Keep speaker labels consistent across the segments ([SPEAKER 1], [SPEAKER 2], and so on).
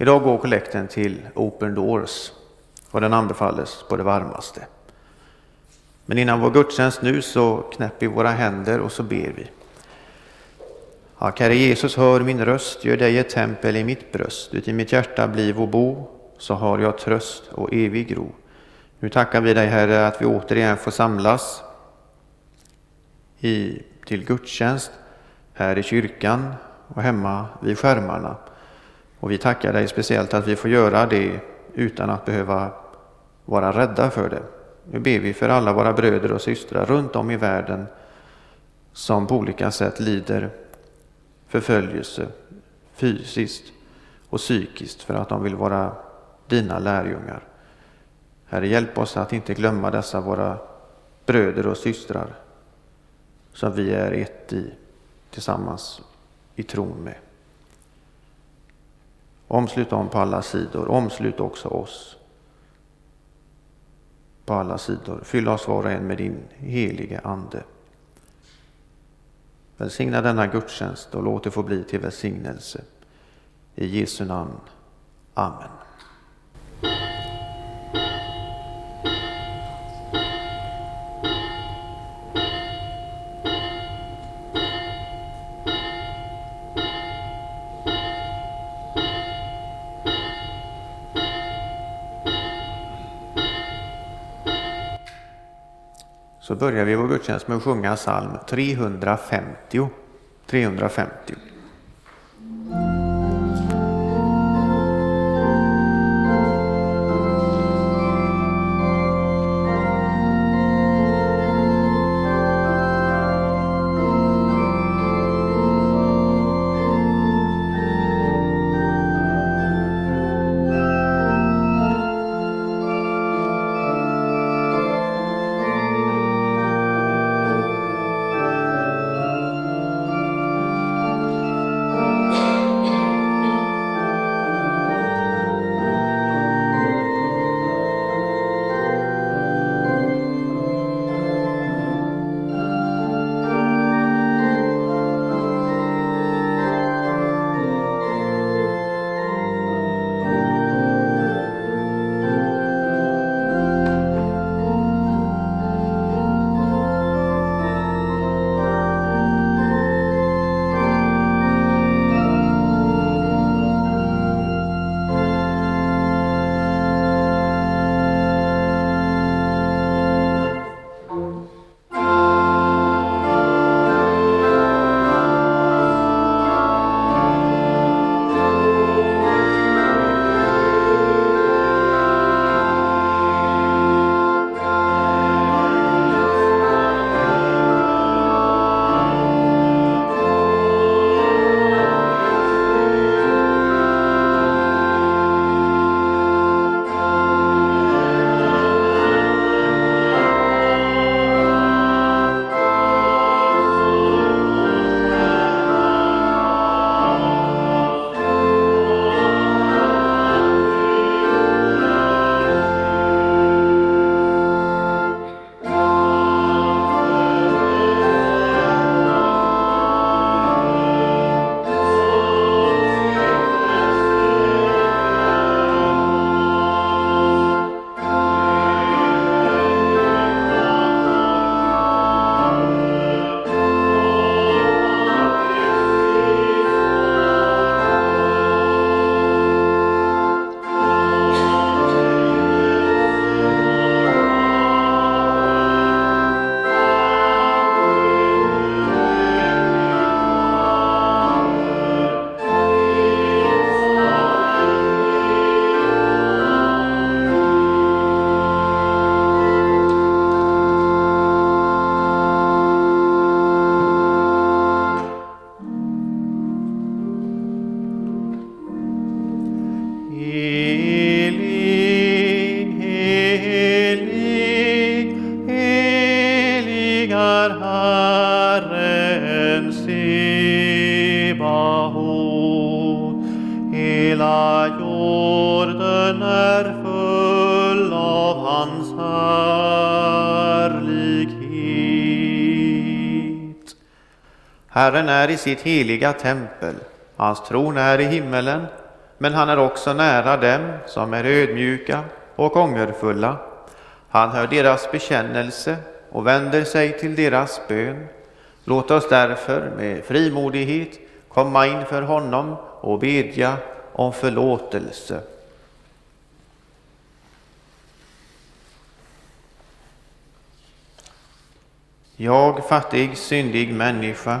[SPEAKER 1] Idag går kollekten till Open Doors och den anbefalles på det varmaste. Men innan vår gudstjänst nu så knäpper vi våra händer och så ber vi. Ja, Herre Jesus, hör min röst, gör dig ett tempel i mitt bröst, uti mitt hjärta bliv och bo, så har jag tröst och evig ro. Nu tackar vi dig Herre att vi återigen får samlas i, till gudstjänst här i kyrkan och hemma vid skärmarna. Och vi tackar dig speciellt att vi får göra det utan att behöva vara rädda för det. Nu ber vi för alla våra bröder och systrar runt om i världen som på olika sätt lider förföljelse fysiskt och psykiskt för att de vill vara dina lärjungar. Herre, hjälp oss att inte glömma dessa våra bröder och systrar som vi är ett i tillsammans i tron med. Omslut dem på alla sidor, omslut också oss på alla sidor. Fyll oss var och en med din helige Ande. Välsigna denna gudstjänst och låt det få bli till välsignelse. I Jesu namn. Amen. Så börjar vi vår gudstjänst med att sjunga psalm 350. 350. Sitt heliga tempel, hans tron är i himmelen, men han är också nära dem som är ödmjuka och ångerfulla. Han hör deras bekännelse och vänder sig till deras bön. Låt oss därför med frimodighet komma inför honom och bedja om förlåtelse. Jag, fattig, syndig människa,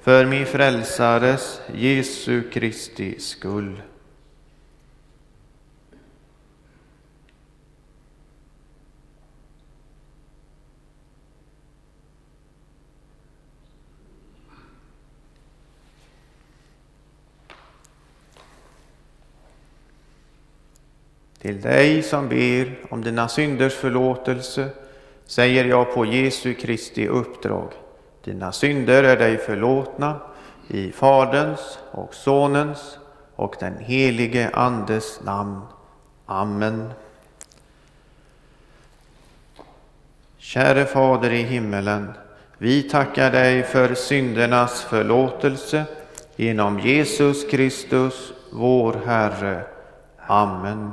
[SPEAKER 1] för min frälsares Jesu Kristi skull. Till dig som ber om dina synders förlåtelse säger jag på Jesu Kristi uppdrag. Dina synder är dig förlåtna i Faderns och Sonens och den helige Andes namn. Amen. Käre Fader i himmelen, vi tackar dig för syndernas förlåtelse genom Jesus Kristus, vår Herre. Amen.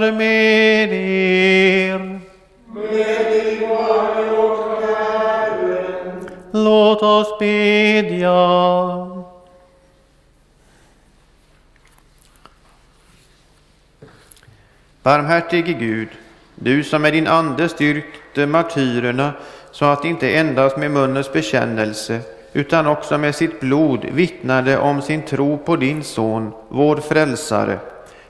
[SPEAKER 1] Var med er. Låt oss bedja. Barmhärtige Gud, du som med din ande styrkte martyrerna så att inte endast med munnens bekännelse utan också med sitt blod vittnade om sin tro på din son, vår frälsare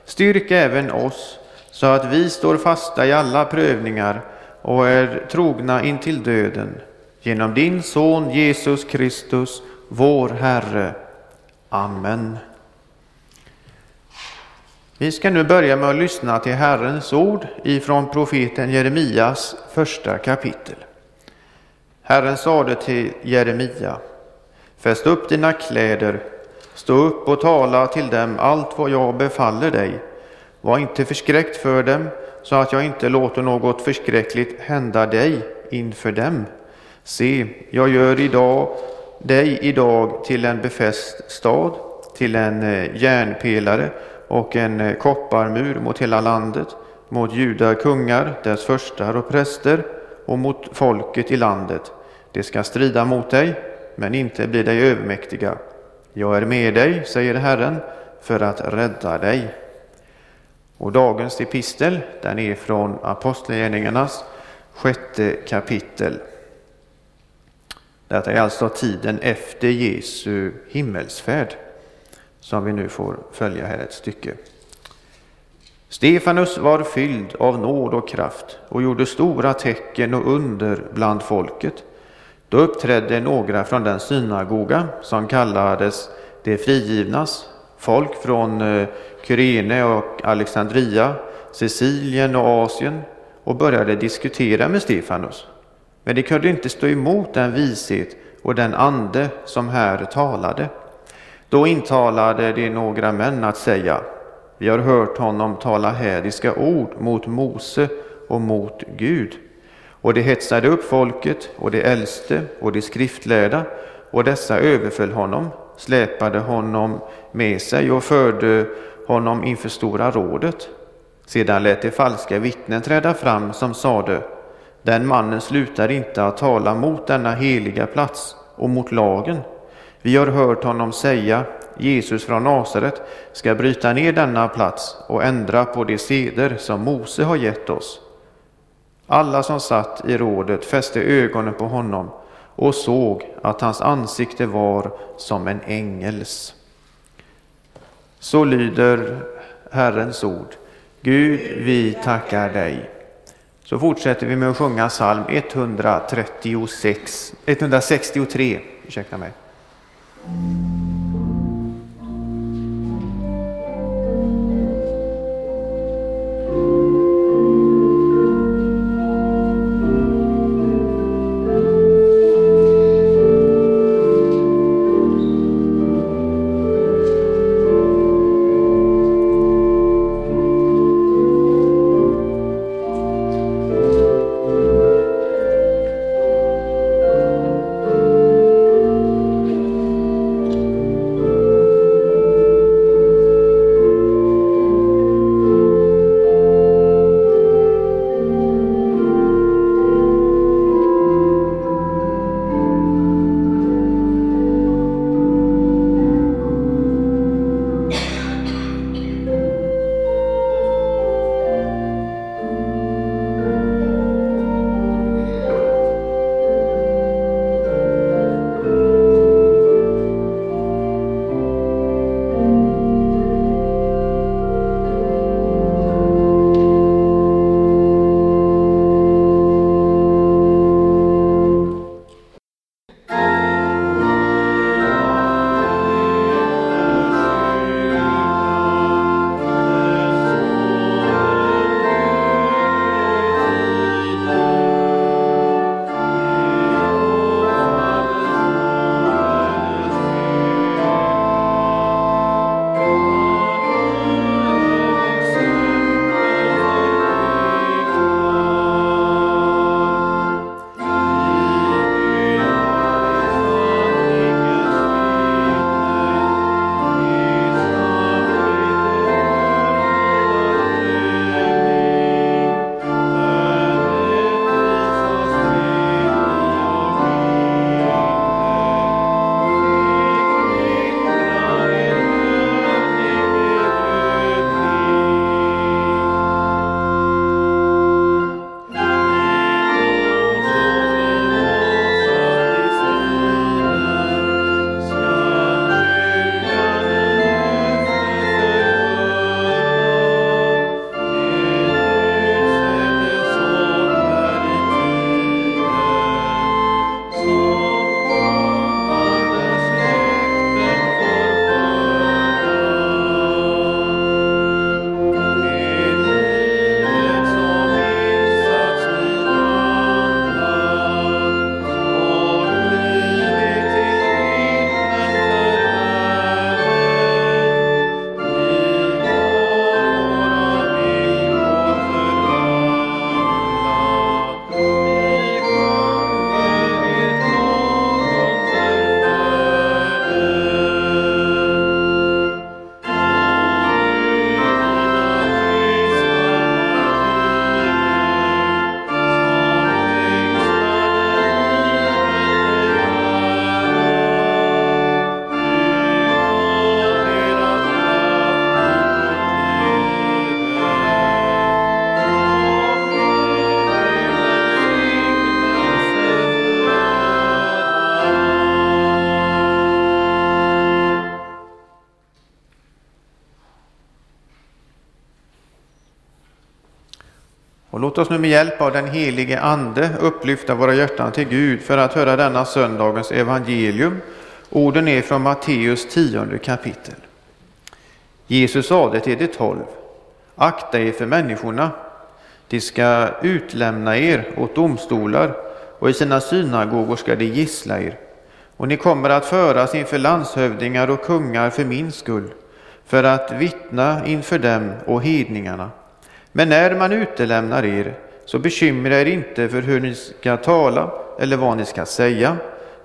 [SPEAKER 1] Styrk även oss så att vi står fasta i alla prövningar och är trogna intill döden genom din Son Jesus Kristus, vår Herre. Amen. Vi ska nu börja med att lyssna till Herrens ord ifrån profeten Jeremias första kapitel. Herren sade till Jeremia, fäst upp dina kläder, stå upp och tala till dem allt vad jag befaller dig. Var inte förskräckt för dem, så att jag inte låter något förskräckligt hända dig inför dem. Se, jag gör idag dig idag till en befäst stad, till en eh, järnpelare och en eh, kopparmur mot hela landet, mot judar kungar, dess förstar och präster och mot folket i landet. Det ska strida mot dig, men inte bli dig övermäktiga. Jag är med dig, säger Herren, för att rädda dig. Och dagens epistel, den är från Apostlagärningarnas sjätte kapitel. Detta är alltså tiden efter Jesu himmelsfärd som vi nu får följa här ett stycke. Stefanus var fylld av nåd och kraft och gjorde stora tecken och under bland folket. Då uppträdde några från den synagoga som kallades de frigivnas, folk från eh, Kyrene och Alexandria, Sicilien och Asien och började diskutera med Stefanus. Men de kunde inte stå emot den vishet och den ande som här talade. Då intalade de några män att säga, vi har hört honom tala hädiska ord mot Mose och mot Gud. Och de hetsade upp folket och de äldste och de skriftlärda, och dessa överföll honom, släpade honom med sig och förde honom inför Stora rådet. Sedan lät de falska vittnen träda fram som sade, den mannen slutar inte att tala mot denna heliga plats och mot lagen. Vi har hört honom säga, Jesus från Nasaret ska bryta ner denna plats och ändra på de seder som Mose har gett oss. Alla som satt i rådet fäste ögonen på honom och såg att hans ansikte var som en ängels. Så lyder Herrens ord. Gud, vi tackar dig. Så fortsätter vi med att sjunga psalm 136, 163. Ursäkta mig. Låt oss nu med hjälp av den helige Ande upplyfta våra hjärtan till Gud för att höra denna söndagens evangelium. Orden är från Matteus tionde kapitel. Jesus sade till de tolv, akta er för människorna. De ska utlämna er åt domstolar och i sina synagogor ska de gissla er. Och ni kommer att föras inför landshövdingar och kungar för min skull, för att vittna inför dem och hedningarna. Men när man utelämnar er, så bekymra er inte för hur ni ska tala eller vad ni ska säga.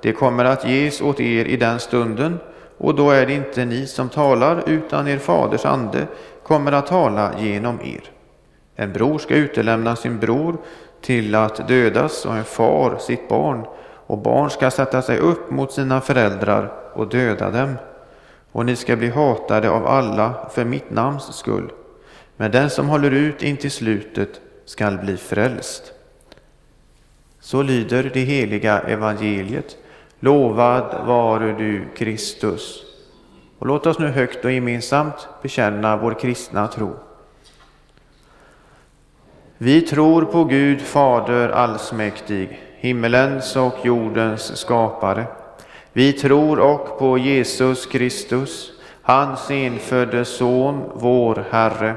[SPEAKER 1] Det kommer att ges åt er i den stunden, och då är det inte ni som talar, utan er faders ande kommer att tala genom er. En bror ska utelämna sin bror till att dödas och en far sitt barn, och barn ska sätta sig upp mot sina föräldrar och döda dem. Och ni ska bli hatade av alla för mitt namns skull men den som håller ut in till slutet skall bli frälst. Så lyder det heliga evangeliet. Lovad vare du, Kristus. Och låt oss nu högt och gemensamt bekänna vår kristna tro. Vi tror på Gud Fader allsmäktig, himmelens och jordens skapare. Vi tror och på Jesus Kristus, hans enfödde Son, vår Herre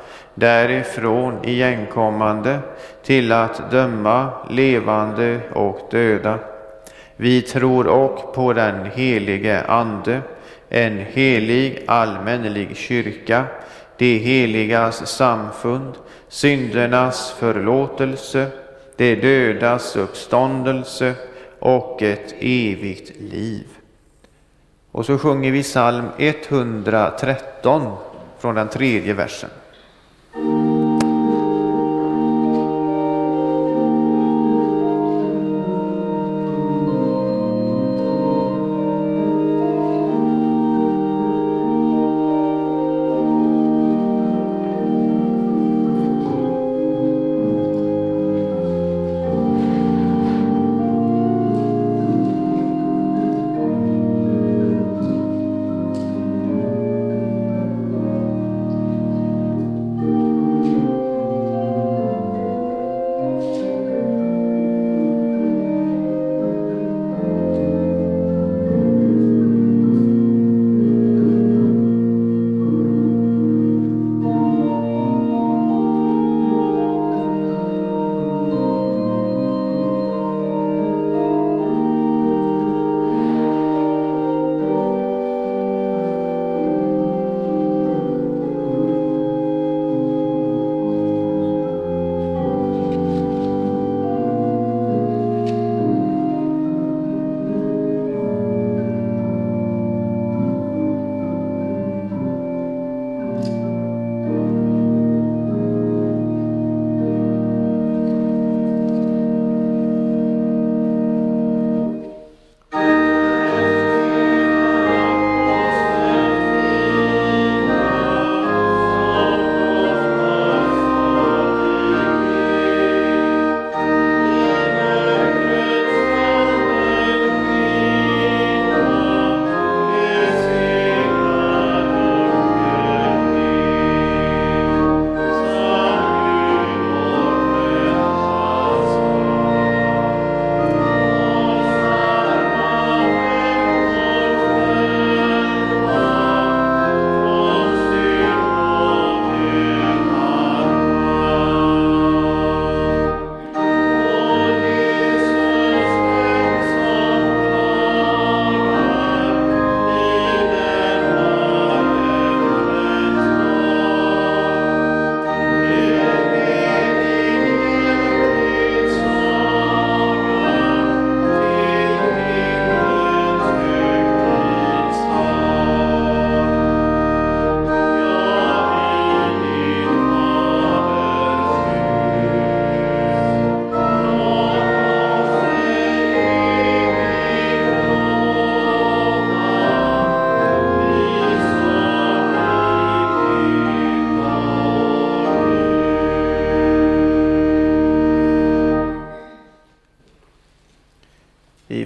[SPEAKER 1] därifrån igenkommande till att döma levande och döda. Vi tror och på den helige Ande, en helig allmännelig kyrka, de heligas samfund, syndernas förlåtelse, de dödas uppståndelse och ett evigt liv. Och så sjunger vi psalm 113 från den tredje versen.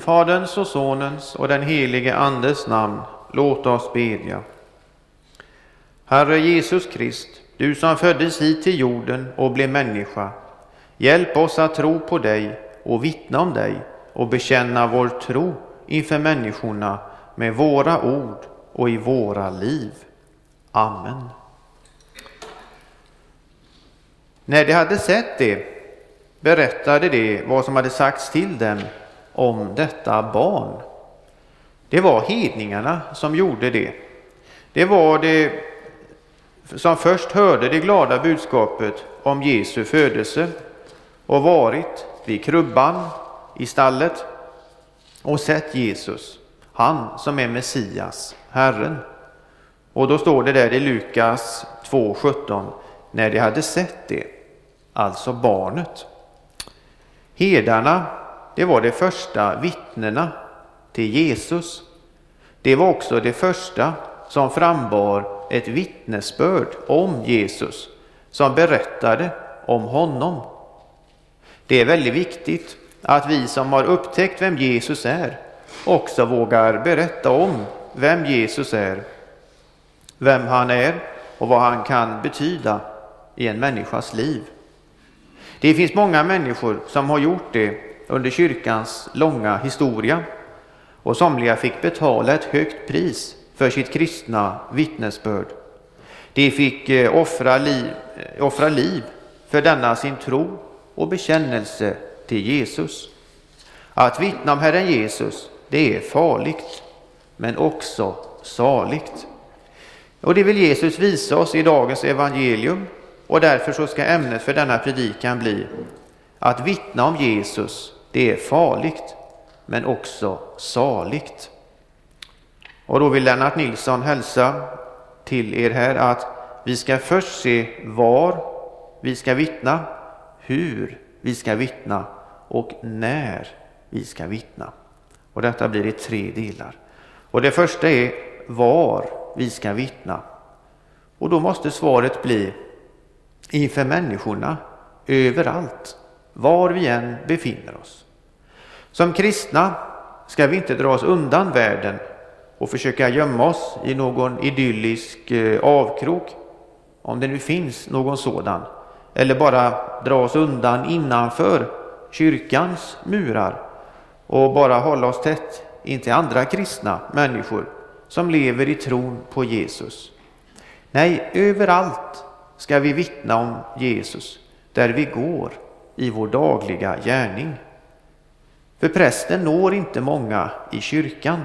[SPEAKER 1] Faderns och Sonens och den helige Andes namn, låt oss bedja. Herre Jesus Krist, du som föddes hit till jorden och blev människa, hjälp oss att tro på dig och vittna om dig och bekänna vår tro inför människorna med våra ord och i våra liv. Amen. När de hade sett det berättade de vad som hade sagts till dem om detta barn. Det var hedningarna som gjorde det. Det var de som först hörde det glada budskapet om Jesu födelse och varit vid krubban i stallet och sett Jesus, han som är Messias, Herren. Och då står det där i Lukas 2.17, när de hade sett det, alltså barnet. Herdarna, det var de första vittnena till Jesus. Det var också det första som frambar ett vittnesbörd om Jesus, som berättade om honom. Det är väldigt viktigt att vi som har upptäckt vem Jesus är också vågar berätta om vem Jesus är, vem han är och vad han kan betyda i en människas liv. Det finns många människor som har gjort det under kyrkans långa historia och somliga fick betala ett högt pris för sitt kristna vittnesbörd. De fick eh, offra liv, eh, offra liv för denna sin tro och bekännelse till Jesus. Att vittna om Herren Jesus, det är farligt, men också saligt. Och det vill Jesus visa oss i dagens evangelium och därför så ska ämnet för denna predikan bli att vittna om Jesus, det är farligt, men också saligt. Och då vill Lennart Nilsson hälsa till er här att vi ska först se var vi ska vittna, hur vi ska vittna och när vi ska vittna. Och detta blir i tre delar. Och det första är var vi ska vittna. Och då måste svaret bli inför människorna överallt, var vi än befinner oss. Som kristna ska vi inte dra oss undan världen och försöka gömma oss i någon idyllisk eh, avkrok, om det nu finns någon sådan, eller bara dra oss undan innanför kyrkans murar och bara hålla oss tätt intill andra kristna människor som lever i tron på Jesus. Nej, överallt ska vi vittna om Jesus där vi går i vår dagliga gärning. För prästen når inte många i kyrkan.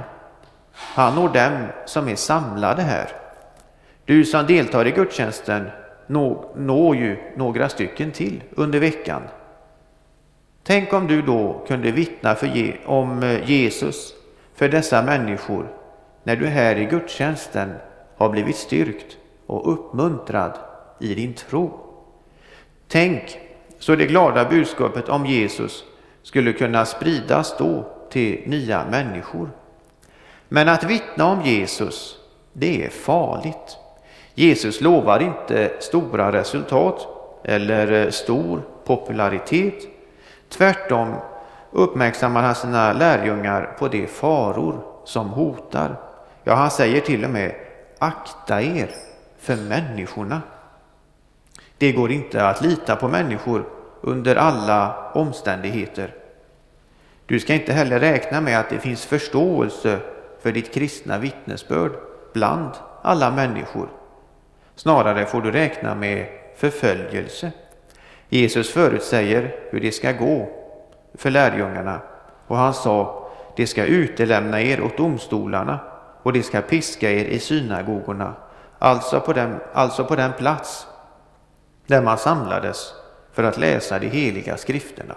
[SPEAKER 1] Han når dem som är samlade här. Du som deltar i gudstjänsten når ju några stycken till under veckan. Tänk om du då kunde vittna för, om eh, Jesus för dessa människor när du här i gudstjänsten har blivit styrkt och uppmuntrad i din tro. Tänk så det glada budskapet om Jesus skulle kunna spridas då till nya människor. Men att vittna om Jesus, det är farligt. Jesus lovar inte stora resultat eller eh, stor popularitet. Tvärtom uppmärksammar han sina lärjungar på de faror som hotar. Ja, han säger till och med akta er för människorna. Det går inte att lita på människor under alla omständigheter. Du ska inte heller räkna med att det finns förståelse för ditt kristna vittnesbörd bland alla människor. Snarare får du räkna med förföljelse. Jesus förutsäger hur det ska gå för lärjungarna och han sa, det ska utelämna er åt domstolarna och det ska piska er i synagogorna, alltså på den, alltså på den plats där man samlades för att läsa de heliga skrifterna.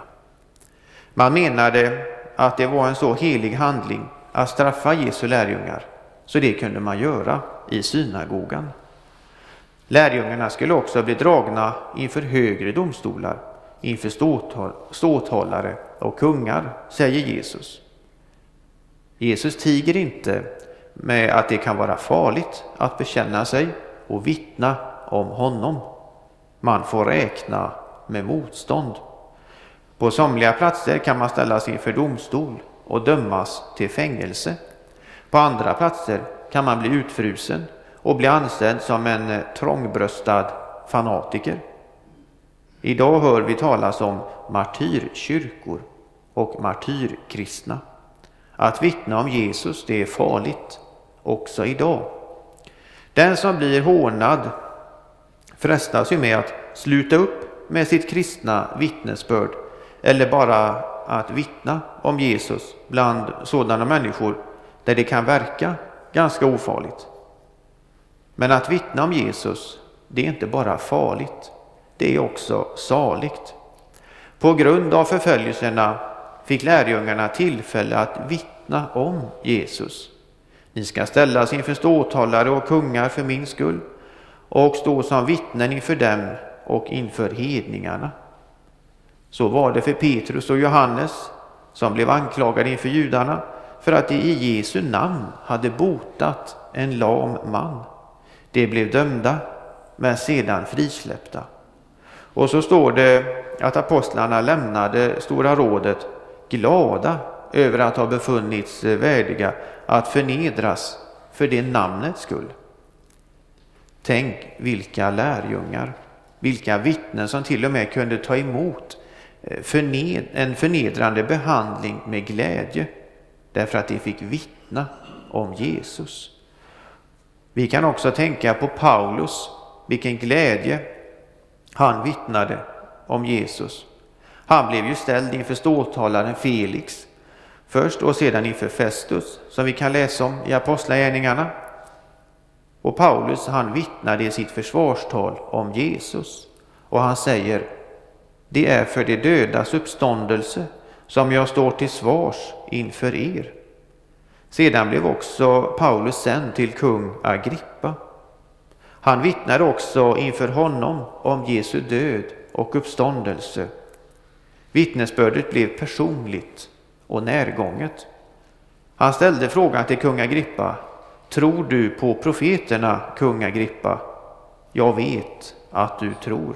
[SPEAKER 1] Man menade att det var en så helig handling att straffa Jesu lärjungar, så det kunde man göra i synagogan. Lärjungarna skulle också bli dragna inför högre domstolar, inför ståthållare och kungar, säger Jesus. Jesus tiger inte med att det kan vara farligt att bekänna sig och vittna om honom. Man får räkna med motstånd. På somliga platser kan man ställas inför domstol och dömas till fängelse. På andra platser kan man bli utfrusen och bli ansedd som en trångbröstad fanatiker. Idag hör vi talas om martyrkyrkor och martyrkristna. Att vittna om Jesus, det är farligt också idag. Den som blir hånad frestas ju med att sluta upp med sitt kristna vittnesbörd eller bara att vittna om Jesus bland sådana människor där det kan verka ganska ofarligt. Men att vittna om Jesus, det är inte bara farligt, det är också saligt. På grund av förföljelserna fick lärjungarna tillfälle att vittna om Jesus. Ni ska ställas inför ståthållare och kungar för min skull och stå som vittnen inför dem och inför hedningarna. Så var det för Petrus och Johannes som blev anklagade inför judarna för att de i Jesu namn hade botat en lam man. De blev dömda men sedan frisläppta. Och så står det att apostlarna lämnade Stora rådet glada över att ha befunnits värdiga att förnedras för det namnets skull. Tänk vilka lärjungar, vilka vittnen som till och med kunde ta emot Eh, förned, en förnedrande behandling med glädje därför att de fick vittna om Jesus. Vi kan också tänka på Paulus, vilken glädje han vittnade om Jesus. Han blev ju ställd inför ståthållaren Felix först och sedan inför Festus som vi kan läsa om i Apostlagärningarna. Och Paulus han vittnade i sitt försvarstal om Jesus och han säger det är för de dödas uppståndelse som jag står till svars inför er. Sedan blev också Paulus sänd till kung Agrippa. Han vittnade också inför honom om Jesu död och uppståndelse. Vittnesbördet blev personligt och närgånget. Han ställde frågan till kung Agrippa. Tror du på profeterna, kung Agrippa? Jag vet att du tror.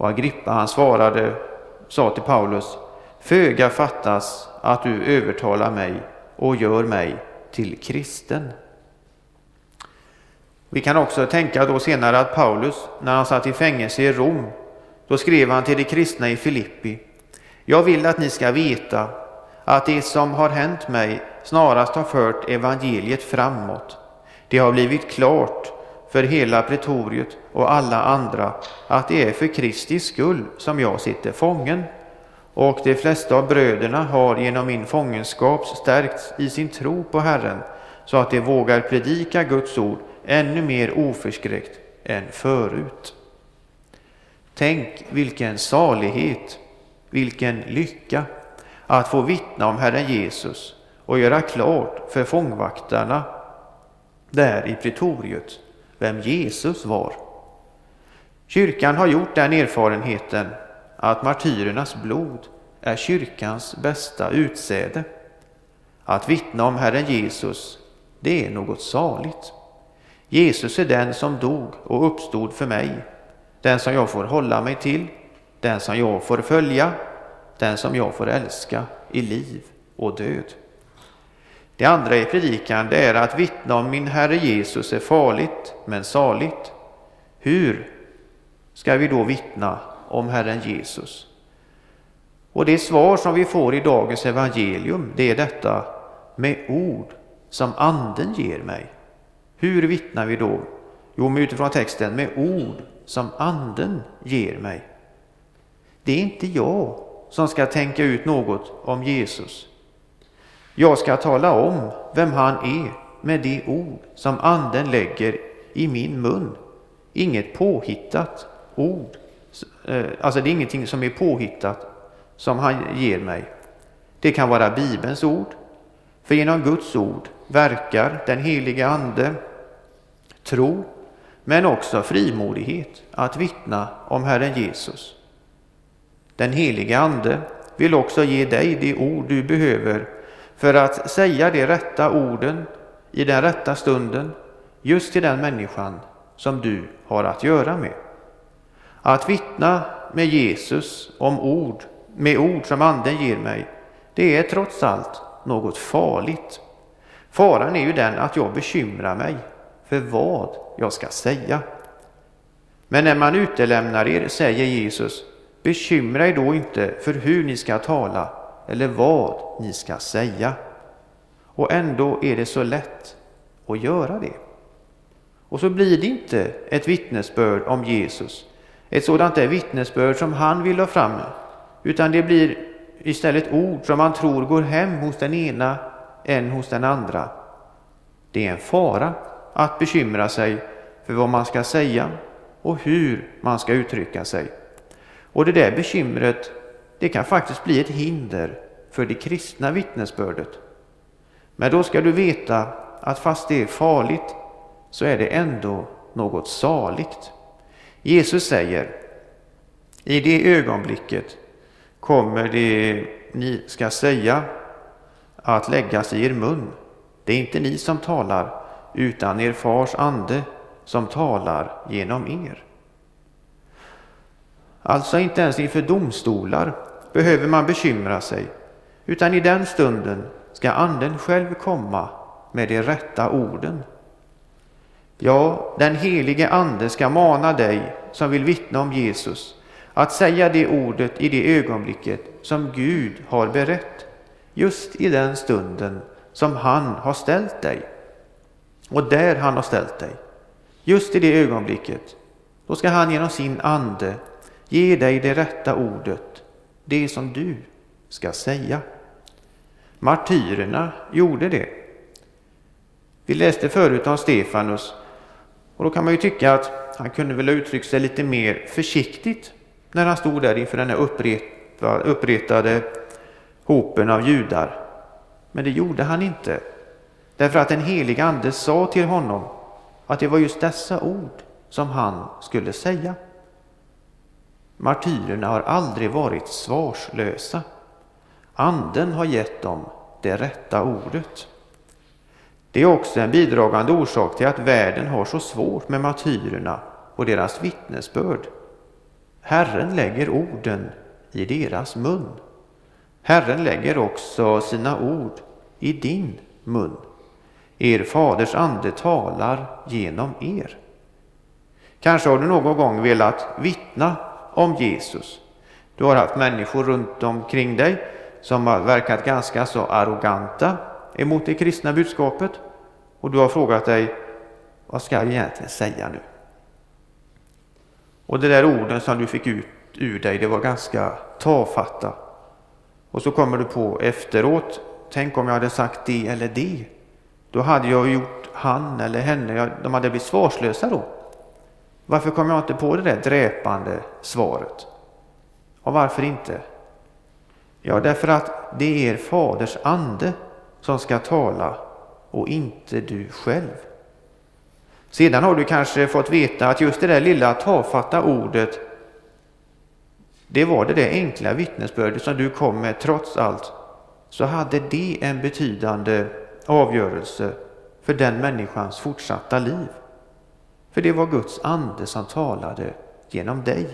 [SPEAKER 1] Och Agrippa han svarade, sa till Paulus, föga fattas att du övertalar mig och gör mig till kristen. Vi kan också tänka då senare att Paulus, när han satt i fängelse i Rom, då skrev han till de kristna i Filippi. Jag vill att ni ska veta att det som har hänt mig snarast har fört evangeliet framåt. Det har blivit klart för hela pretoriet och alla andra att det är för Kristi skull som jag sitter fången och de flesta av bröderna har genom min fångenskap stärkts i sin tro på Herren så att de vågar predika Guds ord ännu mer oförskräckt än förut. Tänk vilken salighet, vilken lycka att få vittna om Herren Jesus och göra klart för fångvaktarna där i pretoriet vem Jesus var. Kyrkan har gjort den erfarenheten att martyrernas blod är kyrkans bästa utsäde. Att vittna om Herren Jesus, det är något saligt. Jesus är den som dog och uppstod för mig, den som jag får hålla mig till, den som jag får följa, den som jag får älska i liv och död. Det andra i predikan det är att vittna om min Herre Jesus är farligt men saligt. Hur ska vi då vittna om Herren Jesus? Och det svar som vi får i dagens evangelium det är detta med ord som Anden ger mig. Hur vittnar vi då? Jo, utifrån texten med ord som Anden ger mig. Det är inte jag som ska tänka ut något om Jesus. Jag ska tala om vem han är med de ord som Anden lägger i min mun. Inget påhittat ord. Eh, alltså det är ingenting som är påhittat som han ger mig. Det kan vara Bibelns ord. För genom Guds ord verkar den helige Ande tro, men också frimodighet att vittna om Herren Jesus. Den helige Ande vill också ge dig de ord du behöver för att säga de rätta orden i den rätta stunden just till den människan som du har att göra med. Att vittna med Jesus om ord, med ord som Anden ger mig, det är trots allt något farligt. Faran är ju den att jag bekymrar mig för vad jag ska säga. Men när man utelämnar er, säger Jesus, bekymra er då inte för hur ni ska tala eller vad ni ska säga. Och ändå är det så lätt att göra det. Och så blir det inte ett vittnesbörd om Jesus, ett sådant där vittnesbörd som han vill ha fram, utan det blir istället ord som man tror går hem hos den ena än hos den andra. Det är en fara att bekymra sig för vad man ska säga och hur man ska uttrycka sig. Och det där bekymret, det kan faktiskt bli ett hinder för det kristna vittnesbördet. Men då ska du veta att fast det är farligt så är det ändå något saligt. Jesus säger, i det ögonblicket kommer det ni ska säga att läggas i er mun. Det är inte ni som talar, utan er fars ande som talar genom er. Alltså inte ens inför domstolar behöver man bekymra sig, utan i den stunden ska Anden själv komma med de rätta orden. Ja, den helige Ande ska mana dig som vill vittna om Jesus att säga det ordet i det ögonblicket som Gud har berett, just i den stunden som han har ställt dig. Och där han har ställt dig, just i det ögonblicket, då ska han genom sin ande ge dig det rätta ordet, det som du ska säga. Martyrerna gjorde det. Vi läste förut om Stefanus och då kan man ju tycka att han kunde väl ha uttryckt sig lite mer försiktigt när han stod där inför den här uppretade hopen av judar. Men det gjorde han inte. Därför att den helige Ande sa till honom att det var just dessa ord som han skulle säga. Martyrerna har aldrig varit svarslösa. Anden har gett dem det rätta ordet. Det är också en bidragande orsak till att världen har så svårt med martyrerna och deras vittnesbörd. Herren lägger orden i deras mun. Herren lägger också sina ord i din mun. Er faders ande talar genom er. Kanske har du någon gång velat vittna om Jesus. Du har haft människor runt omkring dig som har verkat ganska så arroganta emot det kristna budskapet och du har frågat dig vad ska jag egentligen säga nu? Och de där orden som du fick ut ur dig, det var ganska tafatta. Och så kommer du på efteråt, tänk om jag hade sagt det eller det. Då hade jag gjort han eller henne, de hade blivit svarslösa då. Varför kom jag inte på det där dräpande svaret? Och varför inte? Ja, därför att det är er faders ande som ska tala och inte du själv. Sedan har du kanske fått veta att just det där lilla tafatta ordet det var det där enkla vittnesbördet som du kom med trots allt så hade det en betydande avgörelse för den människans fortsatta liv. För det var Guds ande som talade genom dig.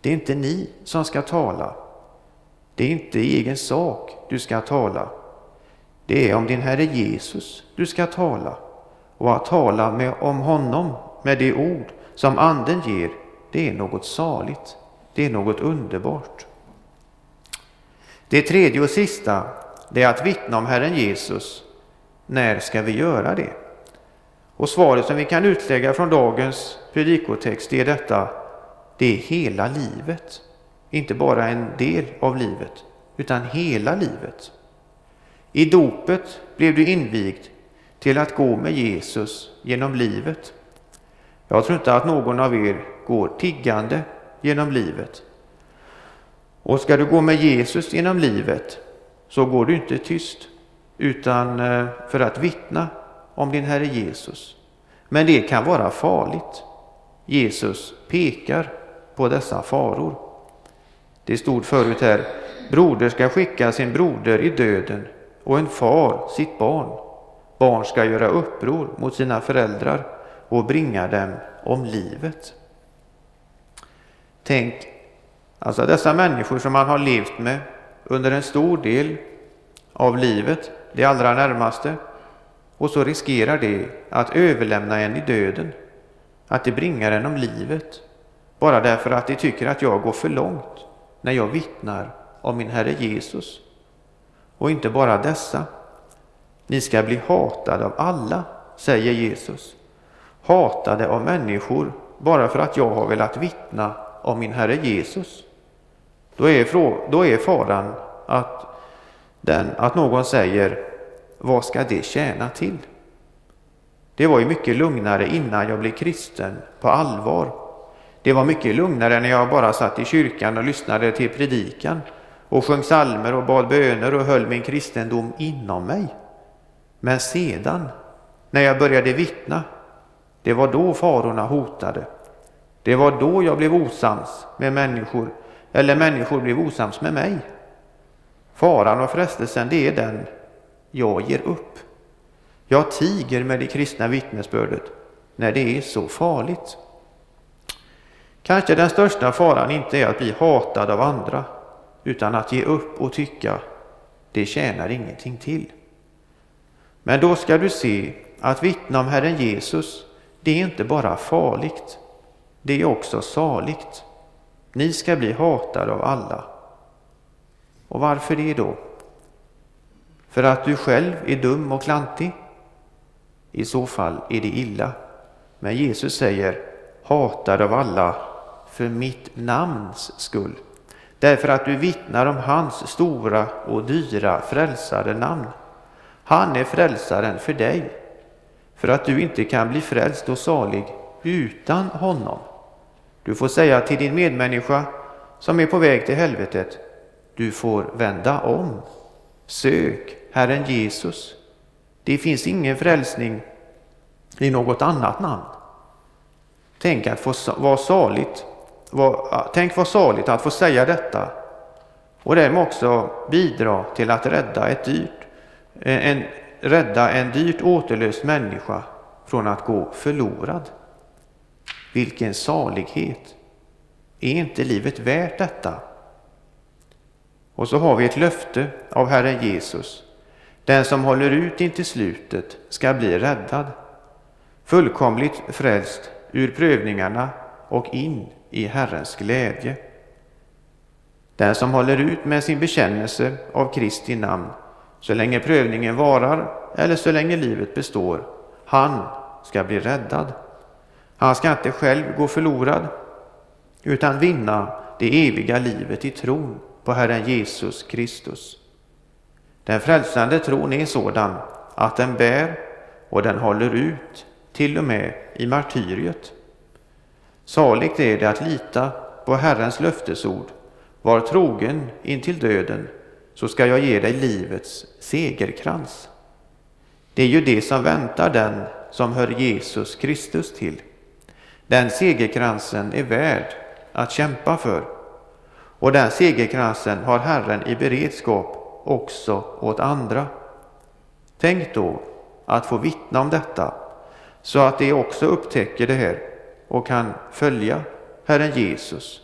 [SPEAKER 1] Det är inte ni som ska tala. Det är inte i egen sak du ska tala. Det är om din Herre Jesus du ska tala. Och att tala med, om honom med de ord som Anden ger, det är något saligt. Det är något underbart. Det tredje och sista, det är att vittna om Herren Jesus. När ska vi göra det? Och svaret som vi kan utlägga från dagens predikotext är detta. Det är hela livet. Inte bara en del av livet, utan hela livet. I dopet blev du invigd till att gå med Jesus genom livet. Jag tror inte att någon av er går tiggande genom livet. Och ska du gå med Jesus genom livet så går du inte tyst utan eh, för att vittna om din Herre Jesus. Men det kan vara farligt. Jesus pekar på dessa faror. Det stod förut här, broder ska skicka sin broder i döden och en far sitt barn. Barn ska göra uppror mot sina föräldrar och bringa dem om livet. Tänk, alltså dessa människor som man har levt med under en stor del av livet, det allra närmaste, och så riskerar det att överlämna en i döden, att det bringar en om livet, bara därför att de tycker att jag går för långt när jag vittnar om min Herre Jesus. Och inte bara dessa. Ni ska bli hatade av alla, säger Jesus. Hatade av människor bara för att jag har velat vittna om min Herre Jesus. Då är, då är faran att, den, att någon säger, vad ska det tjäna till? Det var ju mycket lugnare innan jag blev kristen på allvar. Det var mycket lugnare när jag bara satt i kyrkan och lyssnade till predikan och sjöng salmer och bad böner och höll min kristendom inom mig. Men sedan, när jag började vittna, det var då farorna hotade. Det var då jag blev osams med människor, eller människor blev osams med mig. Faran och frestelsen, det är den jag ger upp. Jag tiger med det kristna vittnesbördet när det är så farligt. Kanske den största faran inte är att bli hatad av andra, utan att ge upp och tycka det tjänar ingenting till. Men då ska du se att vittna om Herren Jesus, det är inte bara farligt, det är också saligt. Ni ska bli hatade av alla. Och varför det då? För att du själv är dum och klantig? I så fall är det illa. Men Jesus säger hatad av alla för mitt namns skull. Därför att du vittnar om hans stora och dyra frälsare namn. Han är frälsaren för dig, för att du inte kan bli frälst och salig utan honom. Du får säga till din medmänniska som är på väg till helvetet, du får vända om. Sök Herren Jesus. Det finns ingen frälsning i något annat namn. Tänk att få var saligt, var, tänk vad saligt att få säga detta och därmed också bidra till att rädda, ett dyrt, eh, en, rädda en dyrt återlöst människa från att gå förlorad. Vilken salighet! Är inte livet värt detta? Och så har vi ett löfte av Herren Jesus. Den som håller ut intill slutet ska bli räddad, fullkomligt frälst ur prövningarna och in i Herrens glädje. Den som håller ut med sin bekännelse av Kristi namn så länge prövningen varar eller så länge livet består, han ska bli räddad. Han ska inte själv gå förlorad utan vinna det eviga livet i tron på Herren Jesus Kristus. Den frälsande tron är sådan att den bär och den håller ut till och med i martyriet. Saligt är det att lita på Herrens löftesord. Var trogen intill döden, så ska jag ge dig livets segerkrans. Det är ju det som väntar den som hör Jesus Kristus till. Den segerkransen är värd att kämpa för. Och den segerkransen har Herren i beredskap också åt andra. Tänk då att få vittna om detta, så att de också upptäcker det här och kan följa Herren Jesus.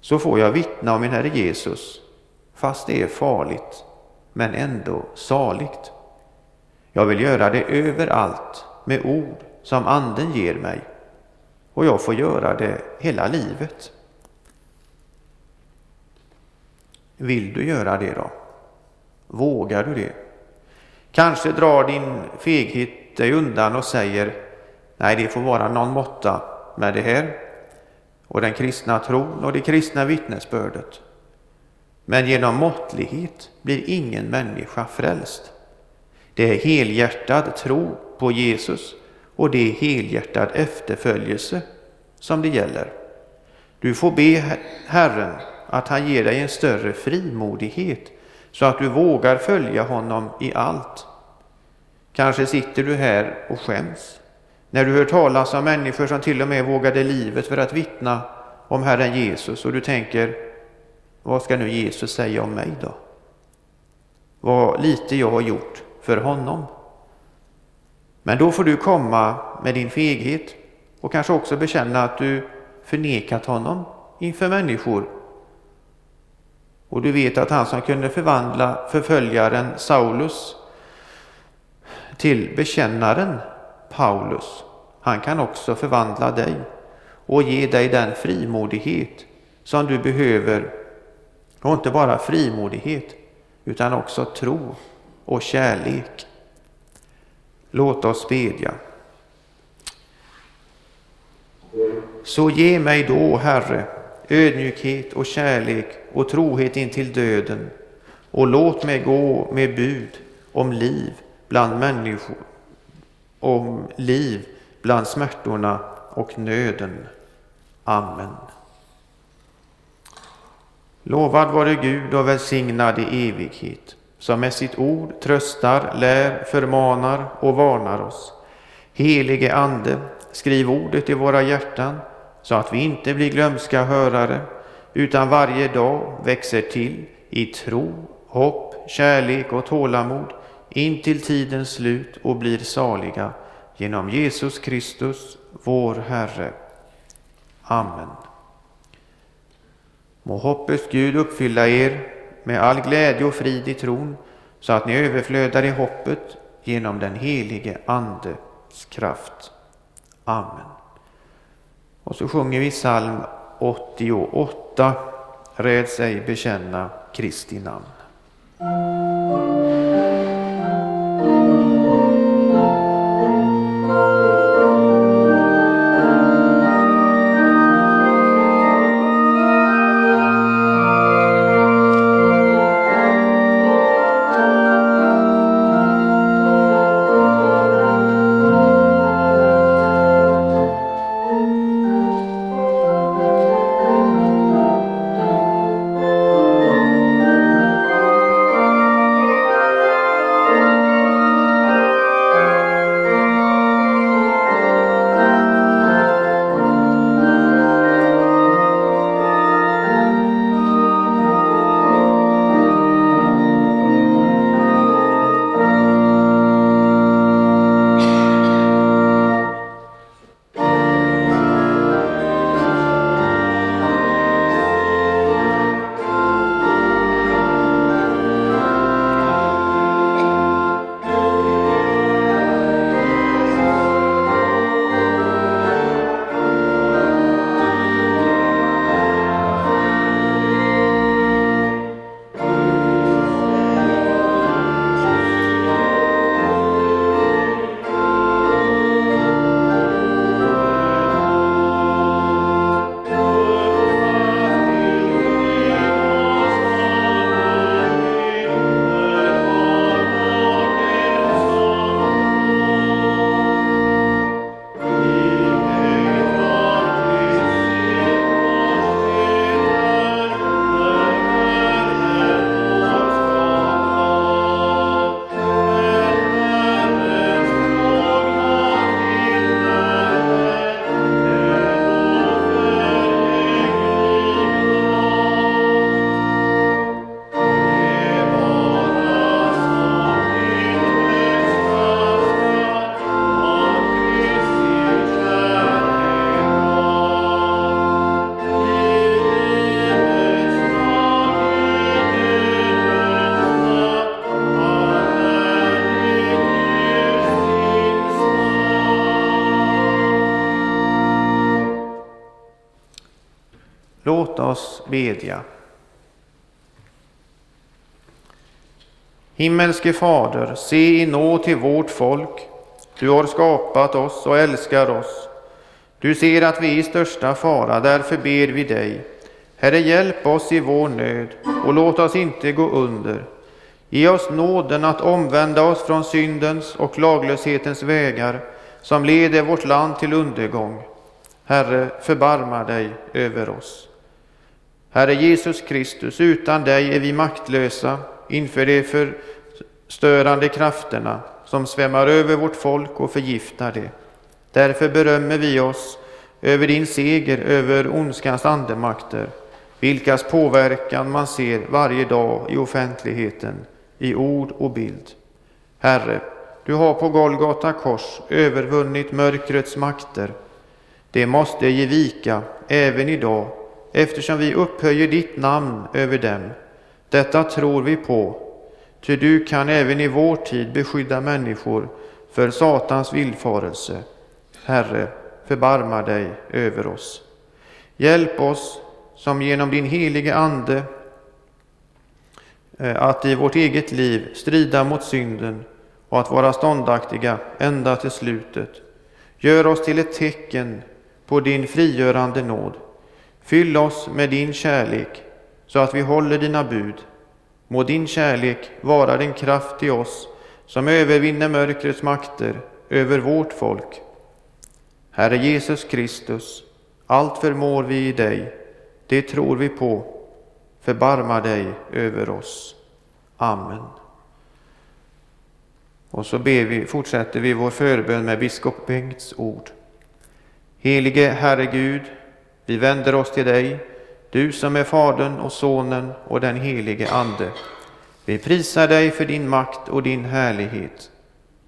[SPEAKER 1] Så får jag vittna om min Herre Jesus, fast det är farligt, men ändå saligt. Jag vill göra det överallt med ord som Anden ger mig och jag får göra det hela livet. Vill du göra det då? Vågar du det? Kanske drar din feghet dig undan och säger nej, det får vara någon måtta med det här och den kristna tron och det kristna vittnesbördet. Men genom måttlighet blir ingen människa frälst. Det är helhjärtad tro på Jesus och det är helhjärtad efterföljelse som det gäller. Du får be Herren att han ger dig en större frimodighet så att du vågar följa honom i allt. Kanske sitter du här och skäms när du hör talas om människor som till och med vågade livet för att vittna om Herren Jesus och du tänker, vad ska nu Jesus säga om mig då? Vad lite jag har gjort för honom. Men då får du komma med din feghet och kanske också bekänna att du förnekat honom inför människor och du vet att han som kunde förvandla förföljaren Saulus till bekännaren Paulus, han kan också förvandla dig och ge dig den frimodighet som du behöver. Och inte bara frimodighet, utan också tro och kärlek. Låt oss bedja. Så ge mig då, Herre, ödmjukhet och kärlek och trohet intill döden och låt mig gå med bud om liv bland människor, om liv bland smärtorna och nöden. Amen. Lovad vare Gud och välsignad i evighet, som med sitt ord tröstar, lär, förmanar och varnar oss. Helige Ande, skriv ordet i våra hjärtan, så att vi inte blir glömska hörare, utan varje dag växer till i tro, hopp, kärlek och tålamod in till tidens slut och blir saliga genom Jesus Kristus, vår Herre. Amen. Må hoppets Gud uppfylla er med all glädje och frid i tron, så att ni överflödar i hoppet genom den helige Andes kraft. Amen. Och så sjunger vi psalm 88, Räds ej bekänna Kristi namn. Bedja. Himmelske Fader, se i nåd till vårt folk. Du har skapat oss och älskar oss. Du ser att vi är i största fara, därför ber vi dig. Herre, hjälp oss i vår nöd och låt oss inte gå under. Ge oss nåden att omvända oss från syndens och laglöshetens vägar som leder vårt land till undergång. Herre, förbarma dig över oss. Herre Jesus Kristus, utan dig är vi maktlösa inför de förstörande krafterna som svämmar över vårt folk och förgiftar det. Därför berömmer vi oss över din seger över ondskans andemakter, vilkas påverkan man ser varje dag i offentligheten, i ord och bild. Herre, du har på Golgata kors övervunnit mörkrets makter. Det måste ge vika även idag eftersom vi upphöjer ditt namn över dem Detta tror vi på, ty du kan även i vår tid beskydda människor för Satans villfarelse. Herre, förbarma dig över oss. Hjälp oss som genom din helige Ande eh, att i vårt eget liv strida mot synden och att vara ståndaktiga ända till slutet. Gör oss till ett tecken på din frigörande nåd. Fyll oss med din kärlek så att vi håller dina bud. Må din kärlek vara den kraft i oss som övervinner mörkrets makter över vårt folk. Herre Jesus Kristus, allt förmår vi i dig, det tror vi på. Förbarma dig över oss. Amen. Och så ber vi, fortsätter vi vår förbön med biskop Bengts ord. Helige Herre Gud, vi vänder oss till dig, du som är Fadern och Sonen och den helige Ande. Vi prisar dig för din makt och din härlighet.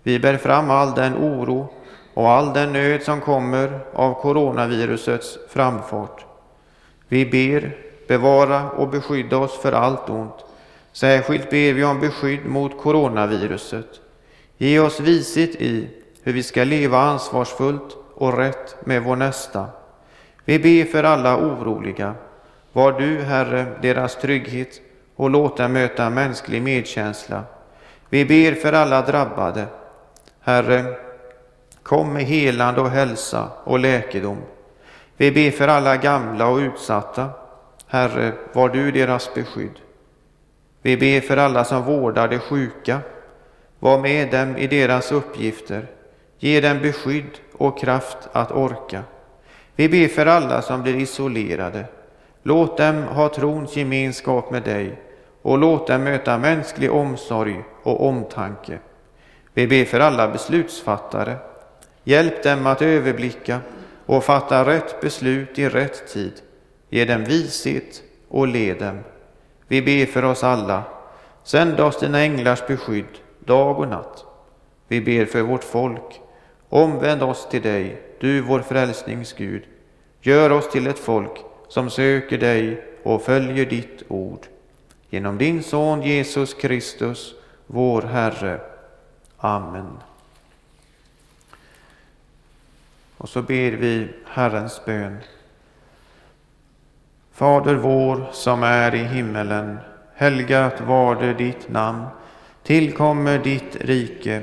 [SPEAKER 1] Vi bär fram all den oro och all den nöd som kommer av coronavirusets framfart. Vi ber, bevara och beskydda oss för allt ont. Särskilt ber vi om beskydd mot coronaviruset. Ge oss vishet i hur vi ska leva ansvarsfullt och rätt med vår nästa. Vi ber för alla oroliga. Var du, Herre, deras trygghet och låt dem möta mänsklig medkänsla. Vi ber för alla drabbade. Herre, kom med helande och hälsa och läkedom. Vi ber för alla gamla och utsatta. Herre, var du deras beskydd. Vi ber för alla som vårdar de sjuka. Var med dem i deras uppgifter. Ge dem beskydd och kraft att orka. Vi ber för alla som blir isolerade. Låt dem ha trons gemenskap med dig och låt dem möta mänsklig omsorg och omtanke. Vi ber för alla beslutsfattare. Hjälp dem att överblicka och fatta rätt beslut i rätt tid. Ge dem vishet och led dem. Vi ber för oss alla. Sänd oss dina änglars beskydd dag och natt. Vi ber för vårt folk. Omvänd oss till dig, du vår frälsnings Gud. Gör oss till ett folk som söker dig och följer ditt ord. Genom din Son Jesus Kristus, vår Herre. Amen. Och så ber vi Herrens bön. Fader vår som är i himmelen. Helgat varde ditt namn. Tillkommer ditt rike.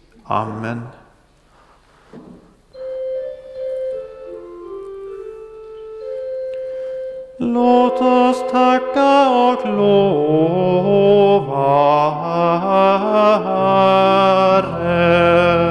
[SPEAKER 1] Amen. Låt oss tacka och lova Herren.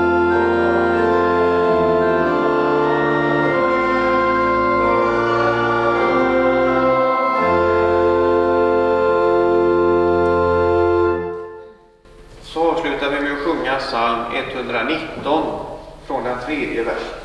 [SPEAKER 1] Så avslutar vi med att sjunga psalm 119 från den tredje versen.